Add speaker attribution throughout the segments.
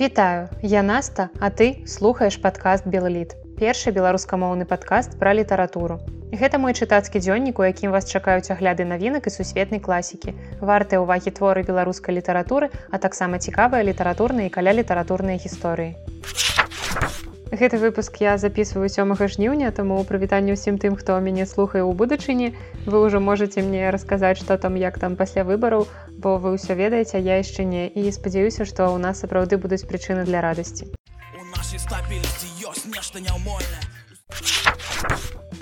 Speaker 1: Вітаю, я Наста, а ты слухаеш падкаст Белліт. Першы беларускамоўны падкаст пра літаратуру. Гэта мой чытацкі дзённік, у якім вас чакаюць агляды навінак і сусветнай класікі. Вартыя ўвагі творы беларускай літаратуры, а таксама цікавыя літаратурныя і каля літаратурныя гісторыі. Гэты выпуск я записываю сёмага жніўня, таму прывітанне ўсім тым, хто мяне слухае ў будучыні. Вы ўжо можете мне расказаць, што там як там пасля выбараў, бо вы ўсё ведаеце, я яшчэ не і спадзяюся, што ў нас сапраўды будуць прычыны для радасці. У нашай стабільнасці ёсць нешта няўмольнае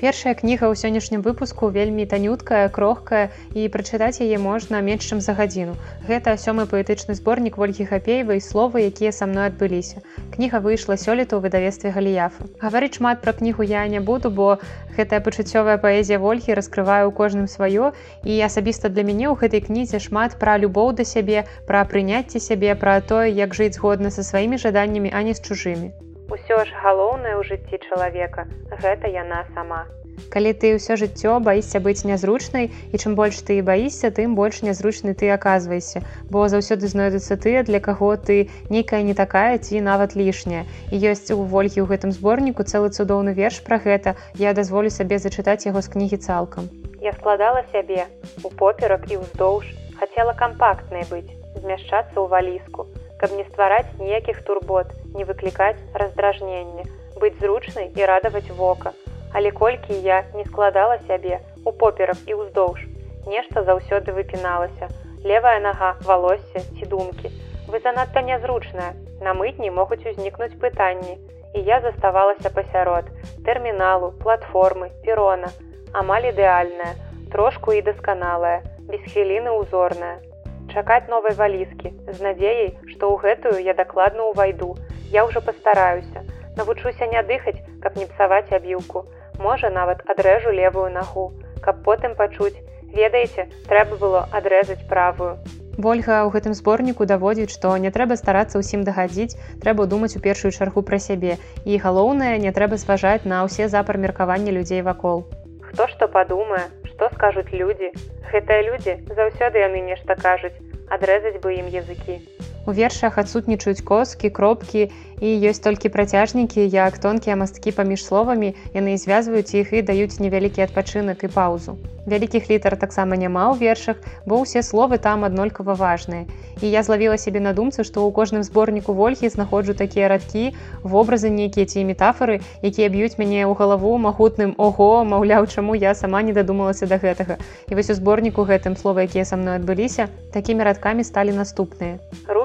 Speaker 1: першая кніга ў сённяшнім выпуску вельмі танюткая крохкая і прачытаць яе можна менш чым за гадзіну гэта сёмы паэтычны зборнік ольгі хапеевай словы якія са мной адбыліся кніга выйшла сёлета ў выдавестве галіяфа гаварыць шмат пра кнігу я не буду бо гэтая пачуццёвая паэзія ольгі раскрываю ў кожным сваё і асабіста для мяне ў гэтай кнізе шмат пра любоў да сябе пра прыняцце сябе пра тое як жыць згодна са сваімі жаданнямі а не з чужымі
Speaker 2: Усё ж галоўнае ў жыцці чалавека гэта яна сама.
Speaker 1: Калі ты ўсё жыццё баішся быць нязручнай і чым больш ты баішся, тым больш нязручны ты аказвайся, бо заўсёды знойдуцца тыя, для каго ты нейкая не такая ці нават лішняя. І ёсць у вольгі ў гэтым зборніку цэлы цудоўны верш пра гэта. Я дазволю сабе зачытаць яго з кнігі цалкам.
Speaker 2: Я складала сябе у поперак і ўздоўж, хацела кампактнай быць, змяшчацца ў валіску каб не ствараць ніякіх турбот, не выклікаць раздражнення, быць зручнай і радаваць вока. Але колькі я не складала сябе у поперак і ўздоўж, нешта заўсёды выпіналася. Левая нага, валосся ці думкі. Вы занадта нязручная. На мытні могуць узнікнуць пытанні. І я заставалася пасярод. Тэрміналу, платформы, перона, амаль ідэальная, трошку і дасканалая, без хвіліны ўзорная, чакаць новай валізкі. З надзеяй што ў гэтую я дакладна ўвайду. Я ўжо пастараюся. Навучуся не дыхаць каб не псаваць аб'юку можа нават адрэжу левую нагу. Каб потым пачуць. Ведаеце трэба было адрэзаць правую.
Speaker 1: Ольга ў гэтым зборніку даводзіць што не трэба старацца ўсім дагадзіць трэба думаць у першую чаргу пра сябе. І галоўнае не трэба зважаць на ўсе запар меркавання людзей вакол.
Speaker 2: Хто што падумае што скажуць людзі гэтыя людзі заўсёды яны нешта кажуць адрэзаць бы ім языкі
Speaker 1: у вершах адсутнічаюць коскі кропкі і ёсць толькі працяжнікі як тонкія масткі паміж словамі яны звязваюць іх і даюць невялікі адпачынак і паўзу вялікіх літар таксама няма ў вершах бо ўсе словы там аднолькава важныя. І я злавіла сябе на думцы што ў кожным зборніку ольгі знаходжу такія радкі вобразы нейкія ці метафоры якія б'юць мяне ў галаву магутным ого! маўляў чаму я сама не дадумалася да гэтага. І вось у зборніку гэтым слова якія са мной адбыліся такімі радкамі сталі наступныя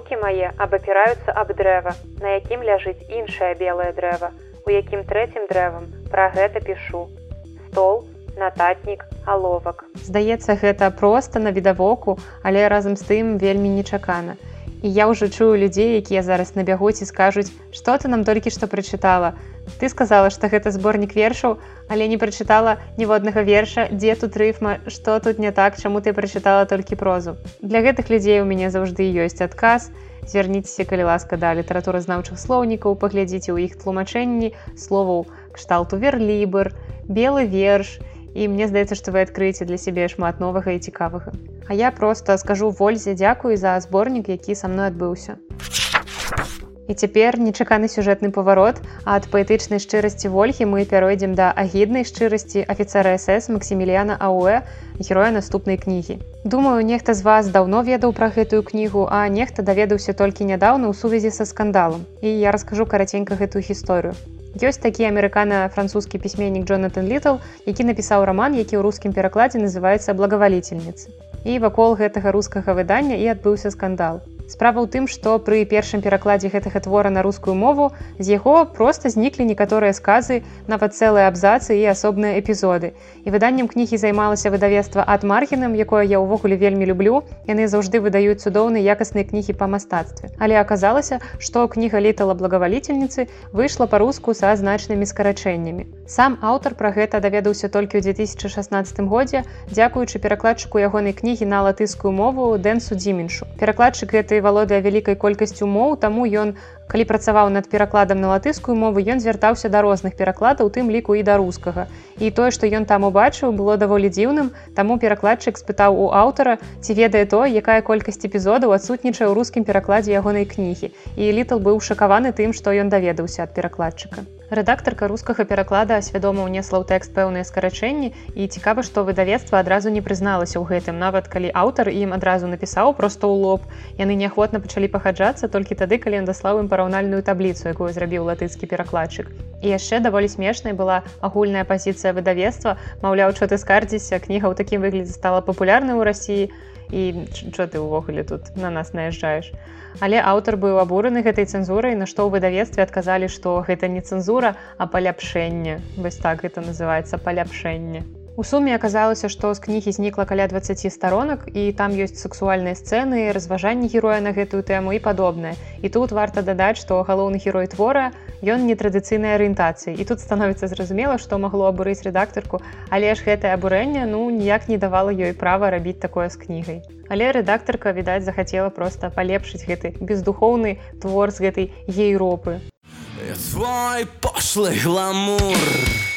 Speaker 2: руки мае абапіраюцца аб дрэва на якім ляжыць іншае белае дрэва у якім трэцім дрэвам пра гэта пішу стол нататнік аловак.
Speaker 1: Здаецца, гэта проста на відавоку, але разам з тым вельмі нечакана. І я ўжо чую людзей, якія зараз набягуць і скажуць, што ты нам толькі што прачытала. Ты сказала, што гэта зборнік вершаў, але не прачытала ніводнага верша, дзе тут рыфма, што тут не так, чаму ты прачытала толькі прозу. Для гэтых людзей у мяне заўжды ёсць адказ. Звярніцеся, калі ласка да літаратуразнаўчых слоўнікаў, паглядзіце ў іх тлумачэнні словаў кшталту верлібр, белы верш, і мне здаецца што вы адкрыеце для сябе шмат новага і цікавага. А я просто скажу вользе дзякуй за зборнік які са мной адбыўся і цяпер нечаканы сюжэтны паварот. Ад паэтычнай шчырасці ольгі мы пяройдзем да агіднай шчырасці афіцера сс максіміліяна ауэ героя наступнай кнігі. Думаю нехта з вас даўно ведаў пра гэтую кнігу а нехта даведаўся толькі нядаўна ў сувязі са скандалам. І я раскажу караценька гэтую гісторыю Ёсць такі амерыкана-французскі пісьменнік Джонатан Літл, які напісаў раман, які ў рускім перакладзе называецца благаваліцельніцы. І вакол гэтага рускага выдання і адбыўся скандал. Справа ў тым, што пры першым перакладзе гэтага твора на рускую мову з яго проста зніклі некаторыя сказы, нават цэлыя абзацы і асобныя эпізоды. І выданнем кнігі займалася выдавецтва ад маргінам, якое я ўвогуле вельмі люблю. Яны заўжды выдаюць цудоўныя якасныя кнігі па мастацтве. Але аказалася, што кніга літала благаваліцельніцы выйшла па-руску са значнымі скарачэннямі. Сам аўтар пра гэта даведаўся толькі ў 2016 годзе, дзякуючы перакладчыку ягонай кнігі на латыскую мову Дэнсу Дзіменшу. Перакладчык гэты і валодае вялікай колькасцю моў таму ён калі працаваў над перакладам на латыскую мову ён звяртаўся да розных перакладаў тым ліку і да рускага. І тое што ён там убачыў было даволі дзіўным. Таму перакладчык спытаў у аўтара ці ведае то якая колькасць эпізодаў адсутнічае ў рускім перакладзе ягонай кнігі. І літл быў шакаваны тым што ён даведаўся ад перакладчыка рэдактарка рускага пераклада свядома ўнесла ў тэкст пэўныя скарачэнні і цікава што выдавецтва адразу не прызналася ў гэтым. Нават калі аўтар ім адразу напісаў проста ў лоб. Яны неахвотна пачалі пахаджацца толькі тады калі ён даслаў ім параўнальную табліцу якую зрабіў латыцкі перакладчык. І яшчэ даволі смешнай была агульная пазіцыя выдавецтва. Маўляў чо ты скардзіся кніга ў такім выглядзе стала папулярнай у рассіі і чо ты ўвогуле тут на нас наязджаеш Але аўтар быў абураны гэтай цэнзурай, на што ў выдавецтве адказалі, што гэта не цэнзура, а паляпшэнне. Вось так гэта называецца паляпшэнне. У суме аказалася, што з кнігі знікла каля 20 старонак і там ёсць сексуальныя сцэны, разважанні героя на гэтую тэму і падобнае. І тут варта дадаць, што галоўны герой твора ён нетрадыцыйнай арыентацыі. І тут становіцца зразумела, што магло абурыць рэдактарку, але ж гэтае абурэнне ну ніяк не давала ёй права рабіць такое з кнігай. Але рэдактарка, відаць, захацела проста палепшыць гэты бездухоўны твор з гэтай ейропы. Свой пошлый гламур.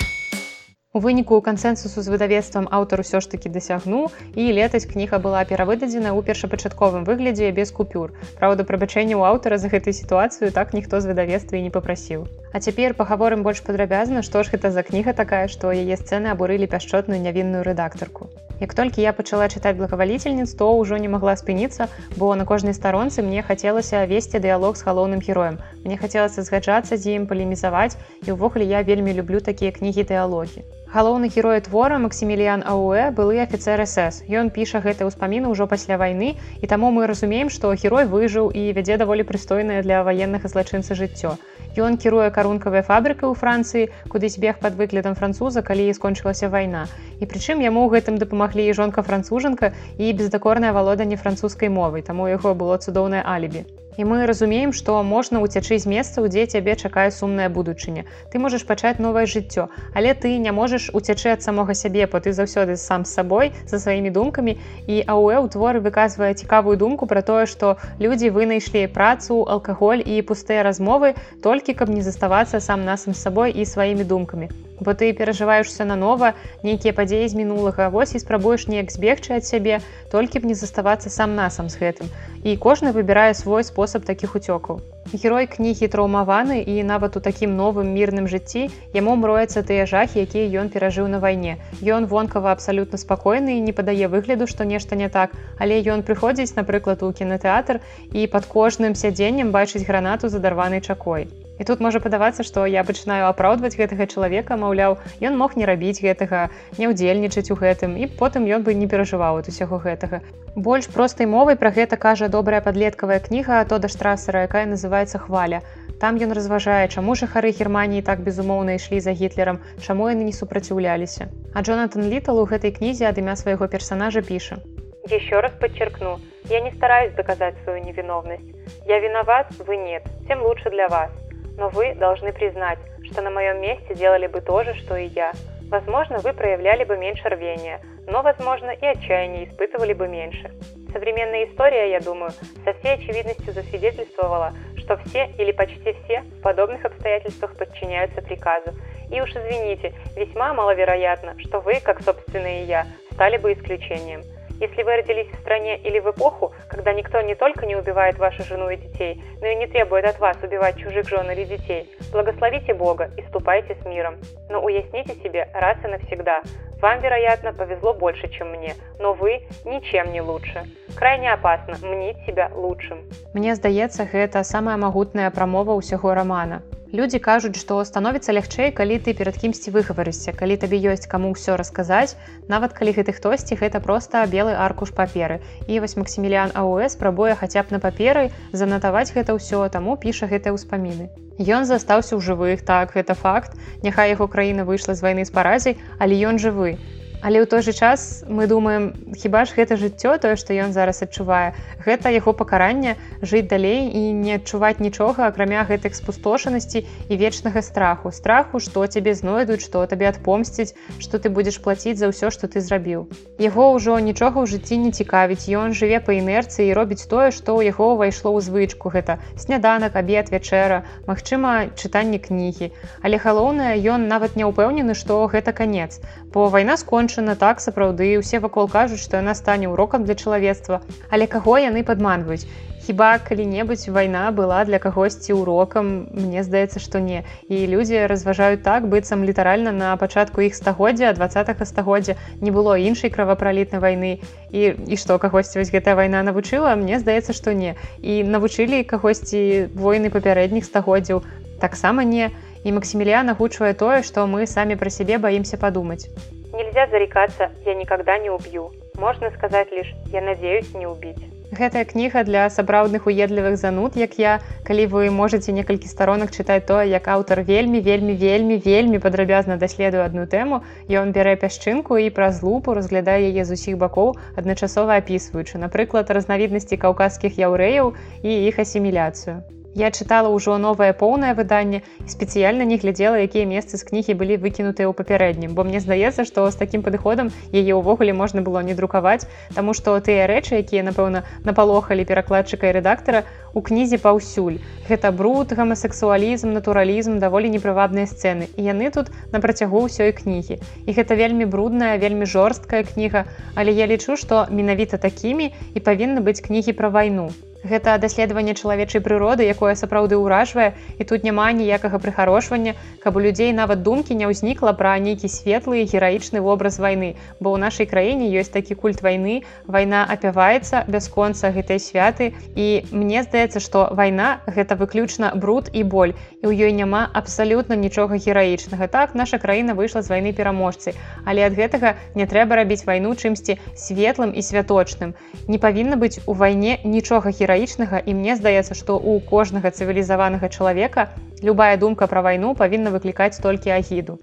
Speaker 1: У выніку кансенсусу з выдавецтвам аўтар усё ж такі дасягнуў і летась кніга была перавыдадзена ў першапачатковым выглядзе без купюр. Праўда, прабачэнне ў аўтара за гэтай сітуацыю так ніхто з выдавецтва і не папрасіў. А цяпер пагаворым больш падрабязна, што ж гэта за кніга такая, што яе сцэны абурылі пяшчотную нявінную рэдактарку. Як толькі я пачала чытаць благаваліцельніц, то ўжо не магла спыніцца, бо на кожнай старонцы мне хацелася весці дыялог з галоўным героем. Мне хацелася згаджацца з ім палемізаваць і ўвогуле я вельмі люблю такія кнігі дыялогі. Галоўны герой твора Максіміліян Ауэ былы афіцер СС. Ён піша гэтыя ўспаміны ўжо пасля вайны і таму мы разумеем, што герой выжыў і вядзе даволі прыстойнае для ваеннага злачынца жыццё. Ён кіруе карункавай фабрыкай у Францыі, куды збег пад выглядам француза, калі скончылася вайна. І прычым яму ў гэтым дапамаглі і жонка францужанка і бездакорнае валоданне французскай мовай, таму яго было цудоўнае алібі. І мы разумеем, што можна ўцячы з месцаў, дзе цябе чакае сумная будучыня. Ты можаш пачаць новае жыццё, але ты не можаш уцячы ад самога сябе, бо ты заўсёды сам з сабой за сваімі думкамі. І АУЭ ў творы выказвае цікавую думку пра тое, што людзі вынайшлі працу, алкаголь і пустыя размовы толькі каб не заставацца сам насам з сабой і сваімі думкамі бо ты перажываешься нанова нейкія падзеі з мінулага. Вось і спрабуеш неяк збегчы ад сябе толькі б не заставацца сам насам з гэтым. І кожны выбірае свой спосаб такіх уцёкаў. Герой кнігі траўмаваны і нават у такім новым мірным жыцці яму мроецца тыя жахі якія ён перажыў на вайне. Ён вонкава абсалютна спакойны і не падае выгляду што нешта не так. Але ён прыходзіць напрыклад у кінотэатр і пад кожным сядзеннем бачыць гранату задарванай чакой І тут можа падавацца, што я пачынаю апраўдваць гэтага чалавека, маўляў, ён мог не рабіць гэтага, не ўдзельнічаць у гэтым і потым ён бы не перажываў ад усяго гэтага. Больш простай мовай пра гэта кажа добрая падлеткавая кніга Тода штрасера, якая называецца хваля. Там ён разважае, чаму жыхары Геррманіі так безумоўна ішлі за гітлерам, чаму яны не супраціўляліся. А Джонатан Літал у гэтай кнізе ад імя свайго персонажа піша.
Speaker 2: Еще раз подчеркну, я не стараюсь доказать свою невиновность. Я виноват, вы нет, тем лучше для вас но вы должны признать, что на моем месте делали бы то же, что и я. Возможно, вы проявляли бы меньше рвения, но, возможно, и отчаяние испытывали бы меньше. Современная история, я думаю, со всей очевидностью засвидетельствовала, что все или почти все в подобных обстоятельствах подчиняются приказу. И уж извините, весьма маловероятно, что вы, как собственно и я, стали бы исключением. Если вы родились в стране или в эпоху, когда никто не только не убивает вашу жену и детей, но и не требует от вас убивать чужих жен или детей, благословите Бога и ступайте с миром. Но уясните себе раз и навсегда, вам, вероятно, повезло больше, чем мне, но вы ничем не лучше. Крайне опасно мнить себя лучшим.
Speaker 1: Мне здаецца, гэта самая магутная прамова ўсяго рамана. Людзі кажуць, што становіцца лягчэй, калі ты перад кімсьці выгаварышся, калі табе ёсць каму ўсё расказаць, нават калі гэты хтосьці гэта проста белы аркуш паперы. І вось Максіміліан АУС спрабуе хаця б на паперы занатаваць гэта ўсё, таму піша гэтыя ўспаміны. Ён застаўся ў жывых, так гэта факт. Няхай яго краіна выйшла з вайны з паразай, але ён жывы. Але ў той жа час мы думаем хіба ж гэта жыццё тое што ён зараз адчувае? Гэта яго пакаранне жыць далей і не адчуваць нічога акрамя гэтых спустошанасці і вечнага страху. Страху што цябе знойдуць што табе адпомсціць што ты будзеш плаціць за ўсё што ты зрабіў. Яго ўжо нічога ў жыцці не цікавіць. Ён жыве па інерцыі і робіць тое што ў яго ўвайшло ў звычку. Гэта сняданак абед вячэра Мачыма чытанне кнігі. Але галоўнае ён нават не ўпэўнены што гэта канец бо вайна скончана так сапраўды усе вакол кажуць што яна стане урокам для чалавецтва. Але каго яны падманваюць? Хіба калі-небудзь вайна была для кагосьці урокам? Мне здаецца што не. І людзі разважаюць так быццам літаральна на пачатку іх стагоддзя два стагоддзя не было іншай кровапралітнай вайны. І і што кагосьці вось гэтая вайна навучыла? Мне здаецца што не. І навучылі кагосьці войны папярэдніх стагоддзяў? Таксама не. І И Максимилиан агучвае тое, што мы самі пра сябе баімся падумаць.
Speaker 2: Нельзя зарекаться, я никогда не убью. Можна сказаць лишь я надеюсь не убить.
Speaker 1: Гэтая кніга для сапраўдных уедлівых зануд, як я, калі вы можете некалькі старонак чытаць тое, як аўтар вельмі, вельмі, вельмі, вельмі падрабязна даследуе адну тэму, Ён бярэ пясчынку і праз лупу разглядае яе з усіх бакоў, адначасова апісваючы, напрыклад, разнавіднасці каўказскіх яўрэяў і іх асіміляцыю. Я чытала ўжо новае поўнае выданне і спецыяльна не глядзела, якія месцы з кнігі былі выкінутыя ў папярэднім, бо мне здаецца, што з такім падыходам яе ўвогуле можна было не друкаваць, Таму што тыя рэчы, якія, напэўна, напалохалі перакладчыка і рэдактара у кнізе паўсюль. Гэта бруд, гомасексуалізм, натуралізм, даволі непрывабныя сцэны. І яны тут на працягу ўсёй кнігі. І гэта вельмі брудная, вельмі жорсткая кніга, але я лічу, што менавіта такімі і павінны быць кнігі пра вайну. Гэта даследаванне чалавечай прыроды, якое сапраўды ўражвае і тут няма ніякага прыхарошвання, каб у людзей нават думкі не ўзнікла пра нейкі светлы гераічны вобраз вайны. Бо ў нашай краіне ёсць такі культ вайны, вайна апяваецца бясконца гэтай святы. І мне здаецца, што вайна гэта выключна бруд і боль. І ў ёй няма абсалютна нічога гераічнага. Так наша краіна выйшла з вайны пераможцы. Але ад гэтага не трэба рабіць вайну чымсьці светлым і святочным. Не павінна быць у вайне нічога гераічнага гераічнага і мне здаецца што у кожнага цывілізаванага чалавека любая думка пра вайну павінна выклікаць толькі агіду.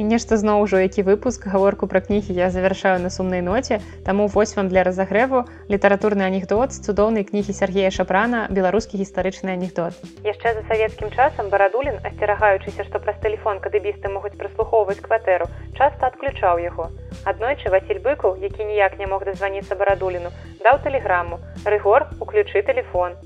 Speaker 1: І нешта зноў ужо які выпуск гаворку пра кнігі я завяршаю на сумнай ноце. Таму вось вам для разагрэву літаратурны анекдот з цудоўнай кнігі Сергея шапрана беларускі гістарычны анекдот
Speaker 2: яшчэ за савецкім часам барадулін асцерагаючыся што праз тэлефон кадыбісты могуць праслухоўваць кватэру часта адключаў яго аднойчы василь быкаў які ніяк не мог дазваніцца барадуліну даў тэлеграму. Рыгор уключы телефон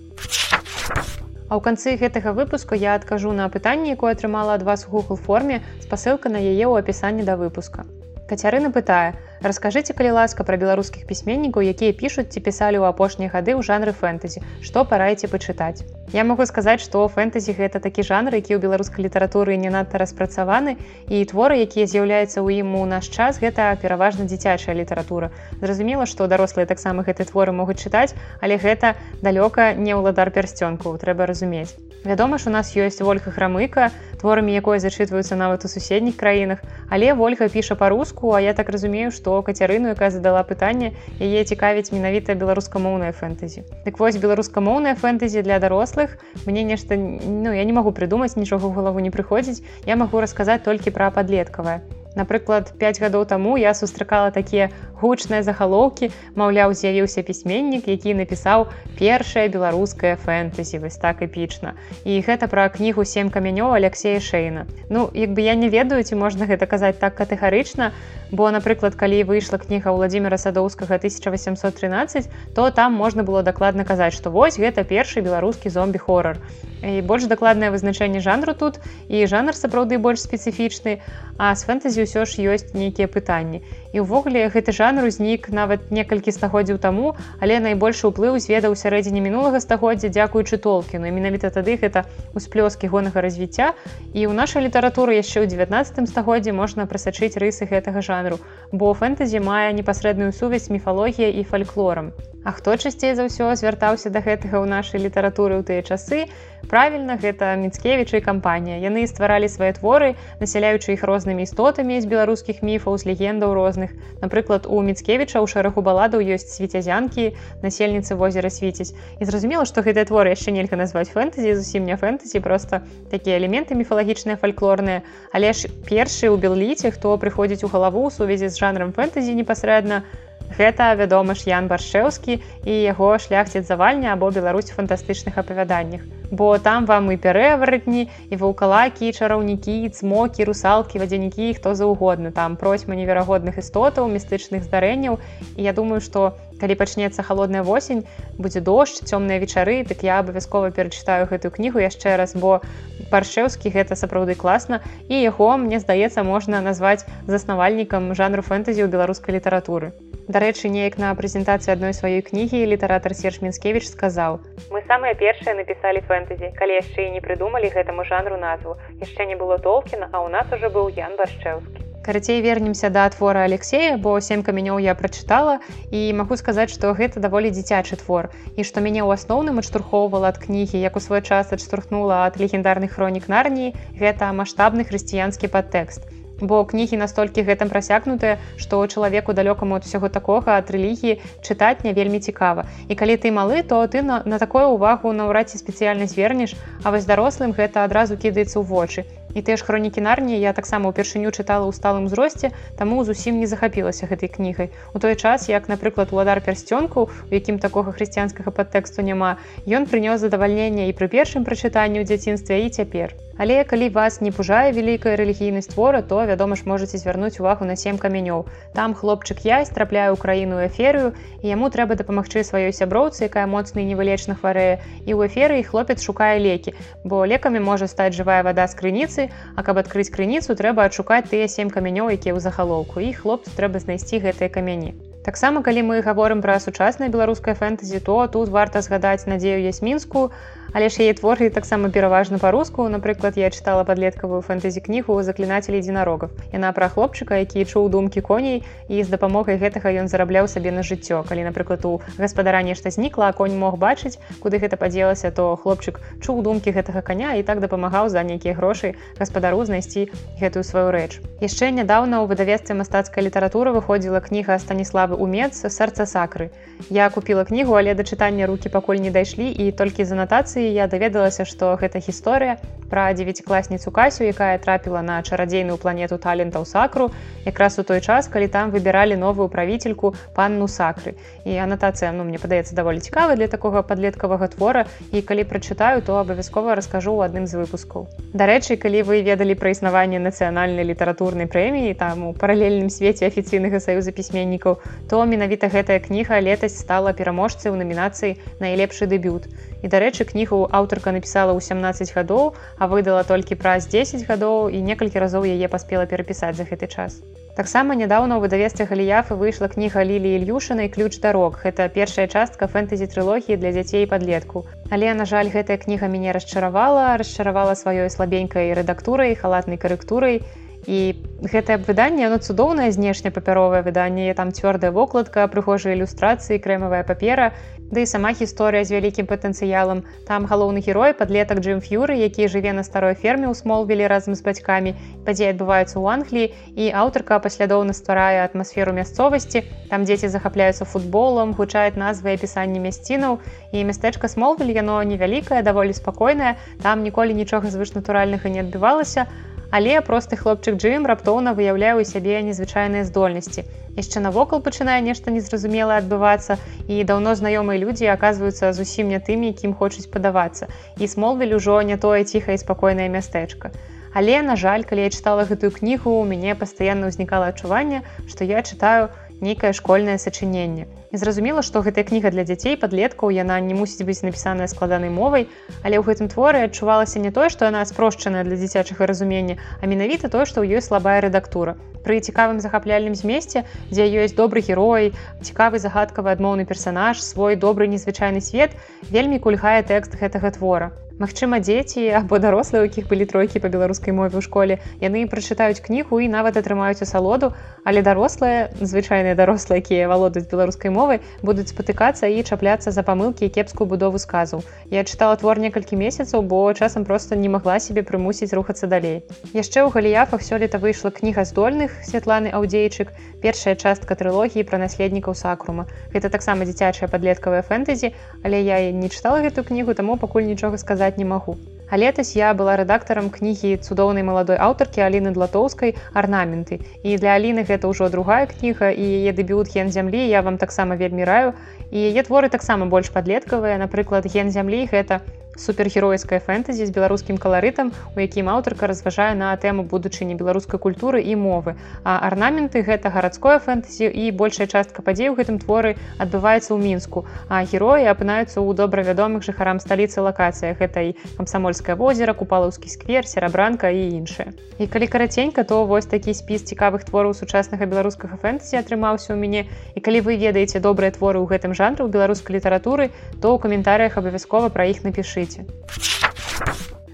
Speaker 1: А ў канцы гэтага выпуску я адкажу на пытанне якое атрымала ад вас google форме спасылка на яе ў апісанні да выпуска. Кацярына пытае Раскажыце, калі ласка пра беларускіх пісьменнікаў, якія пішуць ці пісалі ў апошнія гады ў жанры фэнтэзі, што параеце пачытаць. Я магу сказаць, што фэнтэзі гэта такі жанр, які ў беларускай літаратуры не надта распрацаваны і творы, якія з'яўляюцца ў ім у наш час, гэта пераважна дзіцячая літаратура. Зразумела, што дарослыя таксама гэты творы могуць чытаць, але гэта далёка не ўладар пярсцёнку, трэба разумець. Вядома ж, у нас ёсць ольга храмыка, творамі якой зачытваюцца нават у суседніх краінах, але ольга піша па-руску, а я так разумею, што кацярыну якая задала пытанне яе цікавіць менавіта беларускамоўная фэнтэзі. Дык вось беларускамоўная фэнтэзі для дарослых мне нешта ну я не магу прыдумаць нічога ў галаву не прыходзіць. Я магу расказаць толькі пра падлеткавае. Напрыклад 5 гадоў таму я сустракала такія гучныя загалоўкі маўляў з'явіўся пісьменнік які напісаў першае беларускае фэнтэзі вось так эпічна. І гэта пра кнігу сем камянёў алексея шейна ну як бы я не ведаю ці можна гэта казаць так катэгарычна бо напрыклад калі выйшла кніга владимира садоўскага 1813 то там можна было дакладна казаць што вось гэта першы беларускі зомбі-хорор і больш дакладнае вызначэнне жанру тут і жанр сапраўды больш спецыфічны а з фэнтэзі ўсё ж ёсць нейкія пытанні. І ўвогуле гэты жанр узнік нават некалькі стагоддзяў таму але найбольшы ўплыў зведаў сярэдзіне мінулага стагоддзя дзякуючы толкіну. Менавіта тады гэта усплёскі гонага развіцця. І ў нашай літаратуры яшчэ ў 19 стагоддзе можна прасачыць рысы гэтага жанру бо фэнтэзі мае непасрэдную сувязь міфалогія і фальклорам А хто часцей за ўсё звяртаўся да гэтага ў нашай літаратуры ў тыя часы, правільна гэта міцкевічы кампанія. Яны стваралі свае творы насяляючы іх рознымі істотамі з беларускіх міфаў з легендаў розных. Напрыклад у міцкевіча ў шэрагу баладаў ёсць свецязянкі насельніцы возера свіцяць і зразумела што гэтыя творы яшчэ нельга назваць фэнтэзі зусім не фэнтэзі просто такія элементы міфалагічныя фальклорныя. Але ж першы ў белліце хто прыходзіць у галаву у сувязі з жанрам фэнтэзі непасрэдна Гэта, вядома ж, Ян Баршэўскі і яго шляхціц завальня або Беларусь фантастычных апавяданнях. Бо там вам і пярэваратні, і вулкалакі, чараўнікі, цмокі, русалкі, вадзянікі, хто заўгодна. Там процьма неверагодных істотаў, містычных здарэнняў. І я думаю, што калі пачнецца холодная восень, будзе дождж, цёмныя вечары, так я абавязкова перачытаю гэтую кнігу яшчэ раз, бо паршэўскі гэта сапраўды класна. І яго, мне здаецца, можна назваць заснавальнікам жанру фэнтэзі ў беларускай літаратуры. Дарэчы, неяк на прэзентацыі адной сваёй кнігі літаратар Серж Мінскевіч сказаў:
Speaker 2: Мы самыя першыя напісалі фэнтэзі, калі яшчэ і не прыдумалі гэтаму жанру назву. яшчэ не было толкіна, а ў нас уже быў Ян Баршчэўскі.
Speaker 1: Карацей вернемся да твора Алексея, бо сем камянёў я прачытала і магу сказаць, што гэта даволі дзіцячы твор. І што мяне ў асноўным адштурхоўвала ад кнігі, як у свой час адштурхнула ад легендарных хронік нарніі, гэта маштабны хрысціянскі падтэкст бо кнігі настолькі гэтым прасякнутыя што чалавеку далёкаму ад усяго такога ад рэлігіі чытаць не вельмі цікава. І калі ты малы то ты на, на такое ўвагу наўрад ці спецыяльна звернеш а вось дарослым гэта адразу кідаецца ў вочы. І ты ж хронікі нарні я таксама ўпершыню чытала ў сталым узросце таму зусім не захапілася гэтай кнігай. У той час як напрыклад уладар пярсцёнку у якім такога хрысціянскага падтэксту няма ён прынёс задавальненне і пры першым прачытанні ў дзяцінстве і цяпер Але калі вас не пужае вялікая рэлігійнасць твора, то вядома ж можаце звярнуць увагу на сем камянёў. Там хлопчык ясь трапляе ў краіну эферыю і яму трэба дапамагчы сваёй сяброўцы, якая моцна і невылечна хварэе. І ў эферы хлопец шукае лекі, бо лекамі можа стаць жывая вада з крыніцы, А каб адкрыць крыніцу, трэба адшукаць тыя сем камянёў, якія ў захалоўку і хлопцу трэба знайсці гэтыя камяні. Таксама калі мы гаворым пра сучаснае беларускае фэнтэзі, то тут варта згадаць надзею ясьмінскую, але ж яе творы таксама пераважна па-руску. Напрыклад я чытала падлеткавую фэнтэзі кнігу заклінателей единарогов яна пра хлопчыка які чуў думкі коней і з дапамогай гэтага ён зарабляў сабе на жыццё. Калі напрыклад у гаспадара нешта знікла конь мог бачыць куды гэта падзелася то хлопчык чуў думкі гэтага коня і так дапамагаў за нейкія грошы гаспадару знайсці гэтую сваю рэч. Яшчэ нядаўна ў выдавецтве мастацкая літаратура выходзіла кніга станіславы умец сэрца сакры я купила кнігу але да чытання руки пакуль не дайшлі і толькі з анатацыі я даведалася што гэта гісторыя пра дзевяцікласніцу касю якая трапіла на чарадзейную планету талентаў сакру якраз у той час калі там выбіралі новую правительку панну сакры. І анатацыя ну мне падаецца даволі цікава для такога падлеткавага твора. І калі прачытаю то абавязкова раскажу ў адным з выпускаў. Дарэчы калі вы ведалі пра існаванне нацыянальнай літаратурнай прэміі там у паралельным свеце афіцыйнага саюза пісьменнікаў то менавіта гэтая кніга летась стала пераможцай у намінацыі найлепшы дэбют і дарэчы кнігу аўтарка напісала ў 17 гадоў, а выдала толькі праз 10 гадоў і некалькі разоў яе паспела перапісаць за гэты час. Таксама нядаўна ў выдавестве галіяфы выйшла кніга лілі ільюшанай ключ дарог. Гэта першая частка фэнтэзі трылогіі для дзяцей падлетку. Але, на жаль, гэтая кніга мяне расчаравала, расчаравала сваёй слабенькай рэдактурай, халатнай карэктурай, і гэтае выданне оно цудоўнае знешне папяровае выданне там цвёрдая вокладка прыгожыя ілюстрацыі крэмавая папера Ды да і сама гісторыя з вялікім патэнцыялам. Там галоўны герой падлетак Джим фюры які жыве на старой ферме ў смолвілі разам з бацькамі. Падзеі адбываюцца ў англіі і аўтарка паслядоўна стварае атмасферу мясцовасці. Там дзеці захапляюцца футболам гучаюць назвы апісанні мясцінаў. І мястэчка смолвіль яно невялікае даволі спакойнае. Там ніколі нічога звышнатуральнага не адбывалася а Але просты хлопчык Джим раптоўна выяўляе ў сябе незвычайныя здольнасці. Яшчэ навокал пачынае нешта незразумелае адбывацца і даўно знаёмыя людзі аказваюцца зусім не тымі, якім хочуць падавацца. І смолвіль ужо не тое ціхае спакойнае мястэчка. Але, на жаль, калі я чытала гэтую кнігу, у мяне пастаянна ўзнікала адчуванне, што я чытаю нейкае школьнае сачыненне. І зразумела, што гэтая кніга для дзяцей падлеткаў яна не мусіць быць напісаная складанай мовай, але ў гэтым творы адчувалася не тое, што яна спрошчаная для дзіцячага разумення, а менавіта тое, што ў ёй слабая рэдактура. Пры цікавым захапляльным змесце дзе ёсць добры герой цікавы загадкавы адмоўны персанаж свой добры незвычайны свет вельмі кульгае тэкст гэтага твора Магчыма, дзеці або дарослыя, у якіх былі тройкі па беларускай мове ў школе, яны прачытаюць кнігу і нават атрымаюць асалоду, але дарослыя, звычайныя дарослыя, якія валодаюць беларускай мовай, будуць спатыкацца і чапляцца за памылкі і кепскую будову сказу. Я чытала твор некалькі месяцаў, бо часам проста не магла сябе прымусіць рухацца далей. Яшчэ ў галіяфах сёлета выйшла кніга здольных Святланы Аўдзейчык, першая частка трылогіі пра наследнікаў сакрума. Гэта таксама дзіцячая падлеткавая фэнтэзі, але я не чытала гэту кнігу, таму пакуль нічога сказаць не магу. А летась я была рэдактарам кнігі цудоўнай маладой аўтаркі Аліны длатоўскай арнаменты. І для Аліны гэта ўжо другая кніга і яе дэбют ген зямлі я вам таксама вельмі раю. І яе творы таксама больш падлеткавыя, напрыклад, ген зямлі гэта супергеройская фэнтэзі з беларускім каларытам, у якім аўтарка разважае на тэму будучыні беларускай культуры і мовы. А арнаменты гэта гарадское фэнтэзі і большая частка падзей у гэтым творы адбываецца ў мінску. А героі апынаюцца ў добравядомых жыхарам сталіцы лакацыях гэтай камсамольскае возера, купалаўскі сквер, серабранка і іншае. І калі караценька, то вось такі спіс цікавых твораў сучаснага беларускага фэнтэзі атрымаўся ў мяне. І калі вы ведаеце добрыя творы ў гэтым жанры ў беларускай літаратуры, то ў каментарыях абавязкова пра іх напішы пішыце.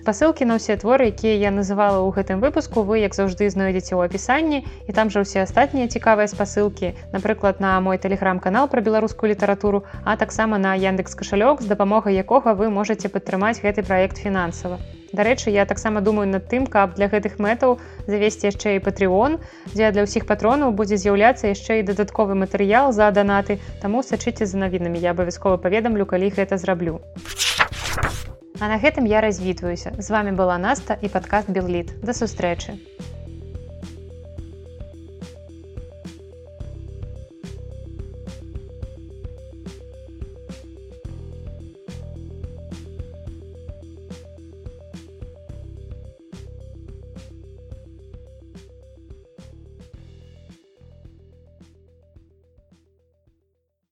Speaker 1: Пасылкі на ўсе творы, якія я называла ў гэтым выпуску, вы як заўжды знойдзеце ў апісанні і там жа ўсе астатнія цікавыя спасылкі, напрыклад, на мой тэлеграм-канал пра беларускую літаратуру, а таксама на Яндекс кашалёк, з дапамогай якога вы можете падтрымаць гэты праект фінансава. Дарэчы, я таксама думаю над тым, каб для гэтых мэтаў завесці яшчэ і патрыон, дзе для ўсіх патронаў будзе з'яўляцца яшчэ і дадатковы матэрыял за данаты, таму сачыце за навінамі, я абавязкова паведамлю, калі гэта зраблю. А на гэтым я развітваюся. З вами была Наста і падкаст Белліт. Да сустрэчы.